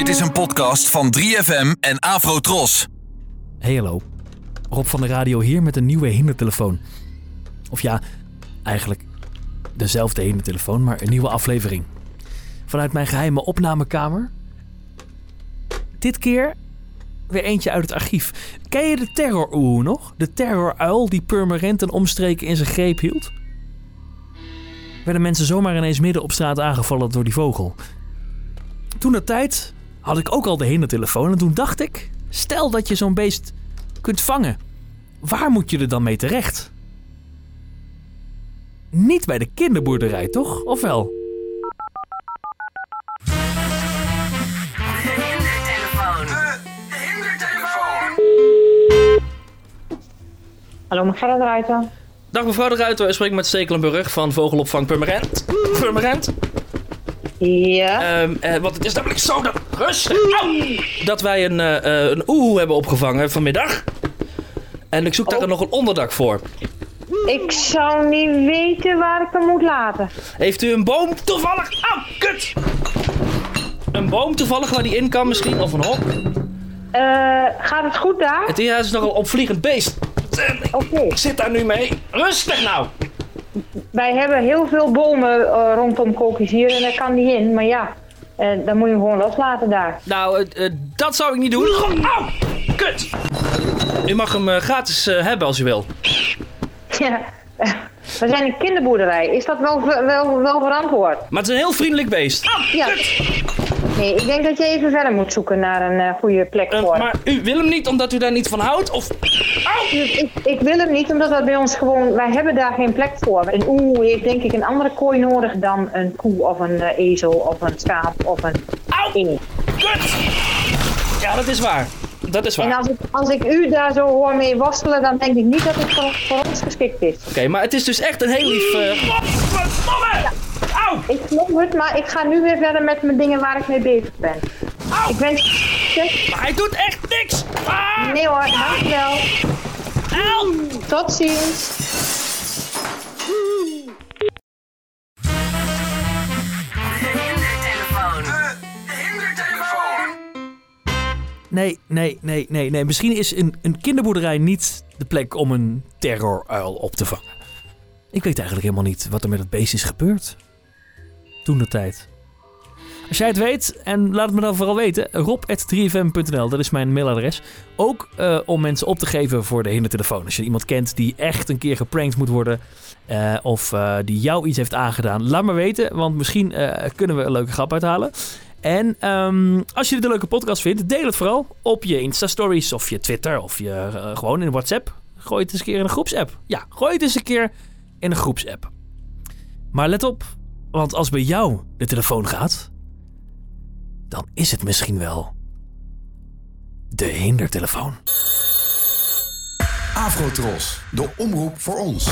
Dit is een podcast van 3FM en Afrotros. Hey hallo, Rob van de radio hier met een nieuwe hindertelefoon. Of ja, eigenlijk dezelfde hindertelefoon, maar een nieuwe aflevering. Vanuit mijn geheime opnamekamer. Dit keer weer eentje uit het archief. Ken je de terror nog? De terroruil die Purmerend en omstreken in zijn greep hield? Werden mensen zomaar ineens midden op straat aangevallen door die vogel. Toen de tijd had ik ook al de hindertelefoon en toen dacht ik... Stel dat je zo'n beest kunt vangen. Waar moet je er dan mee terecht? Niet bij de kinderboerderij, toch? Of wel? Hallo, mevrouw de Ruiter. Dag mevrouw de Ruiter, ik spreek met Stekelenburg van Vogelopvang Purmerend. Purmerend. Ja. Ehm, eh, want het is namelijk zo dat... Rustig! Au! Dat wij een, eh, een oehoe hebben opgevangen vanmiddag. En ik zoek daar nog een onderdak voor. Ik zou niet weten waar ik hem moet laten. Heeft u een boom toevallig... Au, kut! Een boom toevallig waar die in kan misschien? Of een hok? Eh, gaat het goed daar? Het is is nogal een opvliegend beest. Oké. Ik zit daar nu mee. Rustig nou! Wij hebben heel veel bomen rondom Kokjes hier en daar kan die in. Maar ja, eh, dan moet je hem gewoon loslaten daar. Nou, eh, eh, dat zou ik niet doen. Au! Kut! U mag hem eh, gratis hebben als u wil. Ja. we zijn een kinderboerderij. Is dat wel, wel, wel verantwoord? Maar het is een heel vriendelijk beest. Ja. Nee, ik denk dat je even verder moet zoeken naar een eh, goede plek Eh, voor. maar u wil hem niet omdat u daar niet van houdt? Of... Au! Ik, ik wil hem niet, omdat dat bij ons gewoon... Wij hebben daar geen plek voor. Een oe heeft denk ik een andere kooi nodig dan een koe of een eh, ezel of een schaap of een Au! eend. Kut! Ja, dat is waar. Dat is waar. En Oké, als ik, als ik u daar zo hoor mee worstelen, dan denk ik niet dat het voor, voor ons geschikt is. maar het is dus echt een heel lief... Godverdomme! Au! Ik geloof het, maar ik ga nu weer verder met mijn dingen waar ik mee bezig ben. Au! Ik wens... Maar hij doet echt niks! Ah! Nee hoor, dankjewel. Au! Tot ziens. Nee, nee, nee, nee, nee. Misschien is een, een kinderboerderij niet de plek om een terroruil op te vangen. Ik weet eigenlijk helemaal niet wat er met het beest is gebeurd. Toen de tijd. Als jij het weet, en laat het me dan vooral weten, rob.3fm.nl, dat is mijn mailadres. Ook eh, om mensen op te geven voor de hindertelefoon. Als je iemand kent die echt een keer geprankt moet worden, eh, of eh, die jou iets heeft aangedaan, laat me weten, want misschien kunnen we een leuke grap uithalen. En ehm, als je dit een leuke podcast vindt, deel het vooral op je Insta-stories of je Twitter of je, gewoon in WhatsApp. Gooi het eens een keer in een groepsapp. Ja, gooi het eens een keer in een groepsapp. Maar let op, want als bij jou de telefoon gaat, dan is het misschien wel de hindertelefoon. Afrotros, de omroep voor ons.